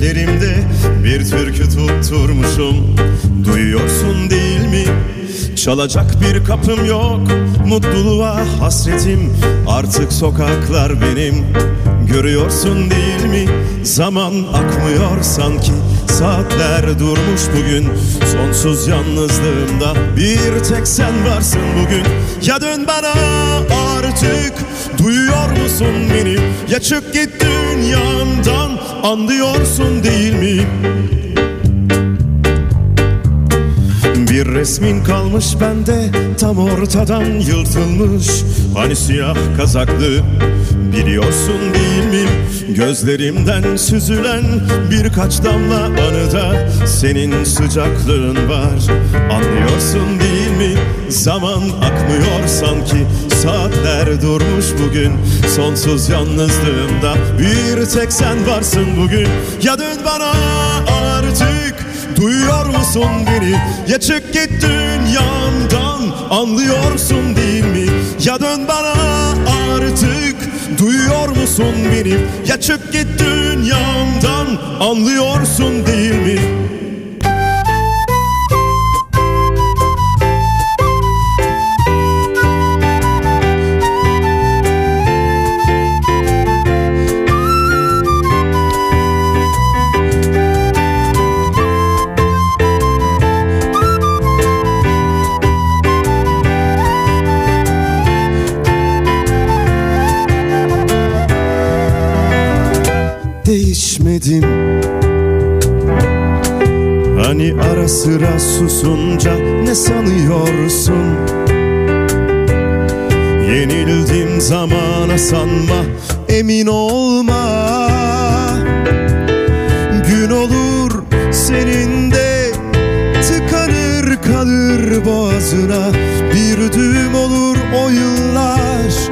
ceplerimde bir türkü tutturmuşum Duyuyorsun değil mi? Çalacak bir kapım yok Mutluluğa hasretim. Artık sokaklar benim. Görüyorsun değil mi? Zaman akmıyor sanki. Saatler durmuş bugün. Sonsuz yalnızlığımda Bir tek sen varsın bugün. Ya dön bana artık. Duyuyor musun beni? Ya çık git dünyamdan Anlıyorsun değil mi? Resmin kalmış bende tam ortadan yırtılmış. Hani siyah kazaklı biliyorsun değil mi? Gözlerimden süzülen birkaç damla anıda Senin sıcaklığın var. Anlıyorsun değil mi? Zaman akmıyor sanki. Saatler durmuş bugün. Sonsuz yalnızlığımda bir tek sen varsın bugün. Ya dön bana Duyuyor musun beni? Ya çık git dünyamdan Anlıyorsun değil mi? Ya dön bana artık Duyuyor musun beni? Ya çık git dünyamdan Anlıyorsun değil mi? Hani ara sıra susunca ne sanıyorsun? Yenildim zamana sanma emin olma. Gün olur senin de tıkanır kalır boğazına. Bir düğüm olur o yıllar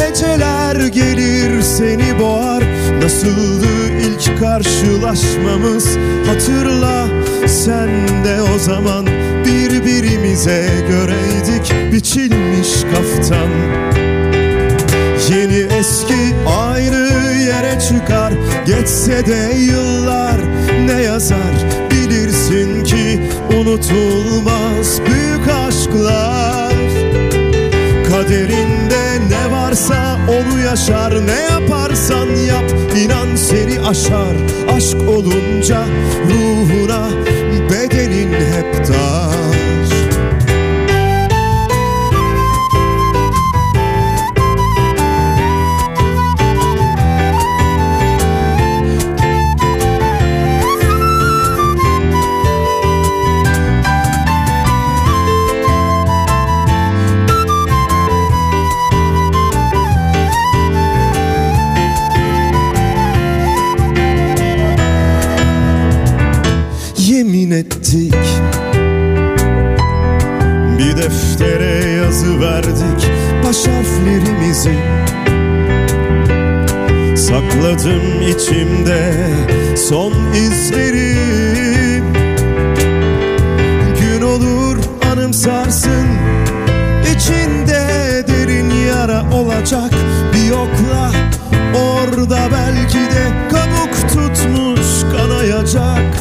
Heceler gelir seni boğar. Nasıldı ilk karşılaşmamız? Hatırla sen de o zaman Birbirimize göreydik biçilmiş kaftan. Yeni eski aynı yere çıkar Geçse de yıllar ne yazar Bilirsin ki unutulmaz büyük aşklar. Kaderinde ne varsa onu yaşar. Ne yaparsan yap inan seni aşar. Aşk olunca ruhuna bedenin hep dar deftere yazı verdik baş harflerimizi. Sakladım içimde son izleri. Gün olur anımsarsın içinde derin yara olacak bir yokla. Orada belki de kabuk tutmuş kanayacak.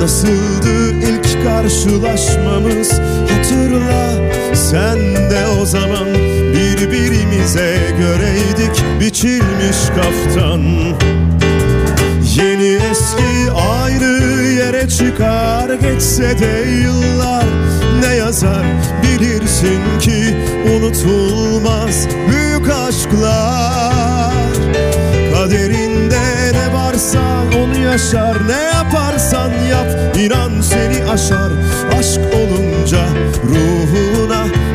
Nasıldı ilk karşılaşmamız Sen de o zaman birbirimize göreydik biçilmiş kaftan. Yeni eski aynı yere çıkar geçse de yıllar ne yazar bilirsin ki unutulmaz büyük aşklar. Kaderinde ne varsa onu yaşar Ne yaparsan yap inan seni aşar. Aşk olunca ruhuna bedenin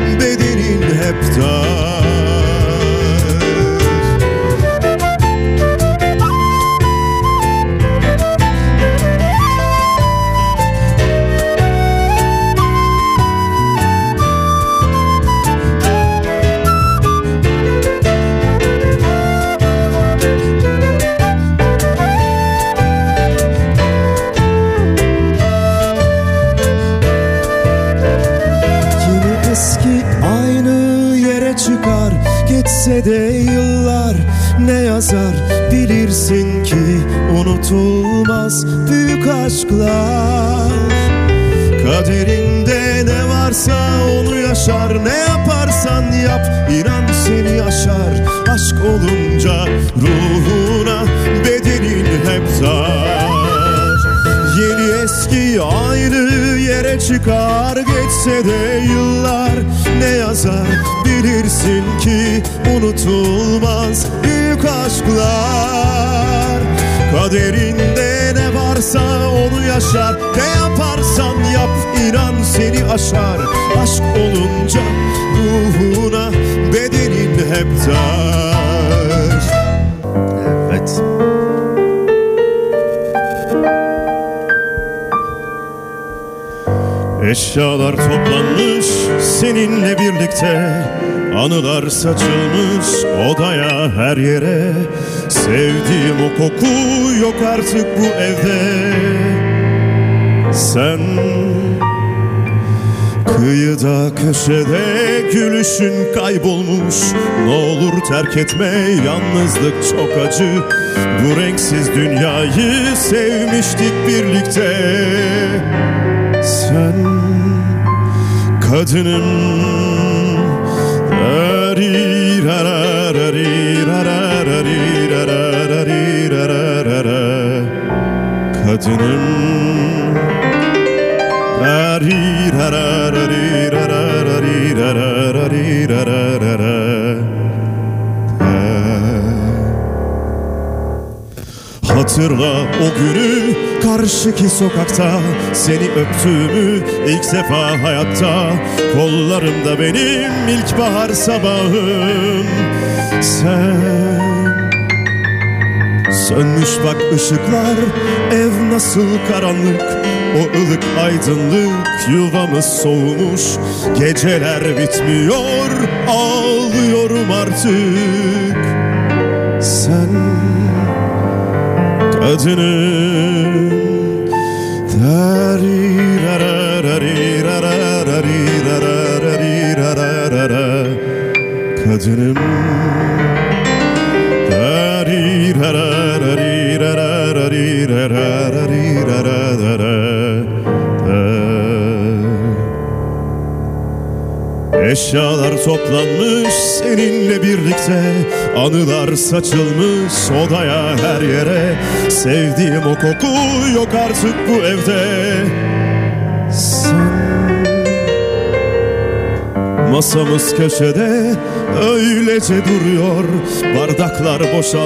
aynı yere çıkar. Geçse de yıllar ne yazar? Bilirsin ki unutulmaz büyük aşklar. Kaderinde ne varsa onu yaşar. Ne yaparsan yap inan seni aşar. Aşk olunca ruhuna bedenin hep zar. Yeni eski aynı yere çıkar. Geçse de yıllar yazar Bilirsin ki unutulmaz büyük aşklar. Kaderinde ne varsa onu yaşar Ne yaparsan yap inan seni aşar. Aşk olunca ruhuna bedenin hep dar Eşyalar toplanmış seninle birlikte. Anılar saçılmış odaya her yere. Sevdiğim o koku yok artık bu evde. Sen Kıyıda köşede gülüşün kaybolmuş. Ne olur terk etme yalnızlık çok acı. Bu renksiz dünyayı sevmiştik birlikte. Sen kadınım Kadınım Hatırla o günü. Karşıki sokakta Seni öptüğümü ilk defa hayatta. Kollarımda benim ilkbahar sabahım. Sen Sönmüş bak ışıklar ev nasıl karanlık? O ılık aydınlık yuvamız soğumuş. Geceler bitmiyor ağlıyorum artık 낮에는 Eşyalar toplanmış seninle birlikte. Anılar saçılmış odaya her yere. Sevdiğim o koku yok artık bu evde. Sen Masamız köşede öylece duruyor. Bardaklar boşal